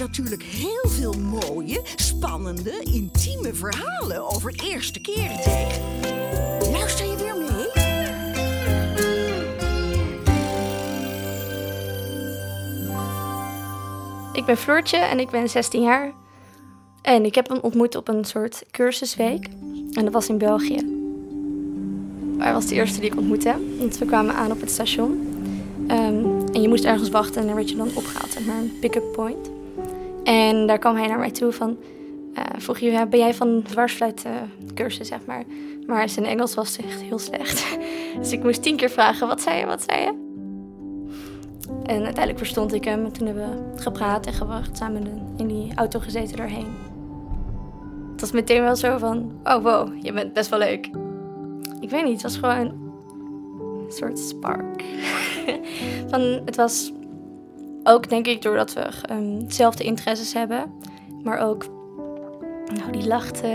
natuurlijk heel veel mooie, spannende, intieme verhalen over eerste keren tegen. Luister je weer mee? Ik ben Floortje en ik ben 16 jaar. En ik heb hem ontmoet op een soort cursusweek. En dat was in België. Hij was de eerste die ik ontmoette. Want we kwamen aan op het station. Ehm, en je moest ergens wachten en dan werd je dan opgehaald naar een pick-up point. En daar kwam hij naar mij toe van... Uh, vroeg je, ben jij van dwarsfluitcursus, zeg maar. Maar zijn Engels was echt heel slecht. Dus ik moest tien keer vragen, wat zei je, wat zei je? En uiteindelijk verstond ik hem. En toen hebben we gepraat en gewacht, samen in die auto gezeten daarheen. Het was meteen wel zo van, oh wow, je bent best wel leuk. Ik weet niet, het was gewoon soort spark. van, het was ook denk ik doordat we um, dezelfde interesses hebben. Maar ook hoe die lachte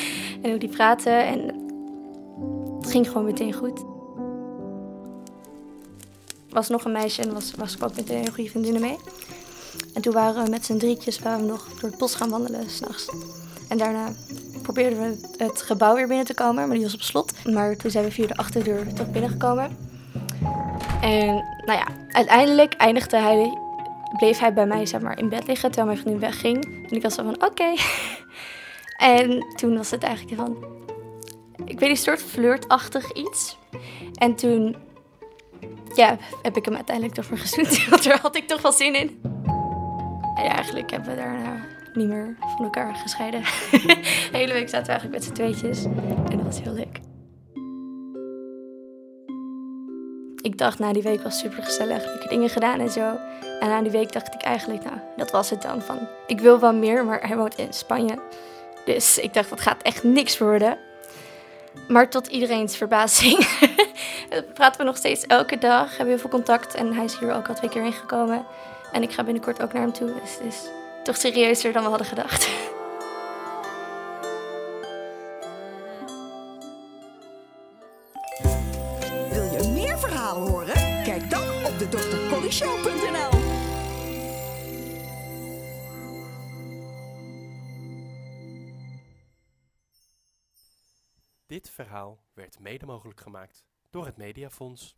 en hoe die praatte. En het ging gewoon meteen goed was nog een meisje en was, was ik ook meteen een goede vriendinnen mee. En toen waren we met z'n drietjes waren we nog door het bos gaan wandelen s'nachts. En daarna probeerden we het gebouw weer binnen te komen, maar die was op slot. Maar toen zijn we via de achterdeur toch binnengekomen. En nou ja, uiteindelijk eindigde hij, bleef hij bij mij zeg maar, in bed liggen terwijl mijn vriendin wegging. En ik was zo van oké. en toen was het eigenlijk van, ik weet niet, een soort flirtachtig iets. En toen ja, heb ik hem uiteindelijk ervoor gezoend. Want daar had ik toch wel zin in. En eigenlijk hebben we daarna niet meer van elkaar gescheiden. De hele week zaten we eigenlijk met z'n tweetjes. En dat was heel leuk. Ik dacht, na die week was super gezellig. Ik heb dingen gedaan en zo. En na die week dacht ik eigenlijk, nou, dat was het dan. Van, ik wil wel meer, maar hij woont in Spanje. Dus ik dacht, dat gaat echt niks worden. Maar tot iedereen's verbazing praten we nog steeds elke dag. Hebben heel veel contact. En hij is hier ook al twee keer ingekomen. En ik ga binnenkort ook naar hem toe. Dus het is toch serieuzer dan we hadden gedacht. Wil je meer verhalen horen? Kijk dan op de drcollyshow.nl Dit verhaal werd mede mogelijk gemaakt door het Mediafonds.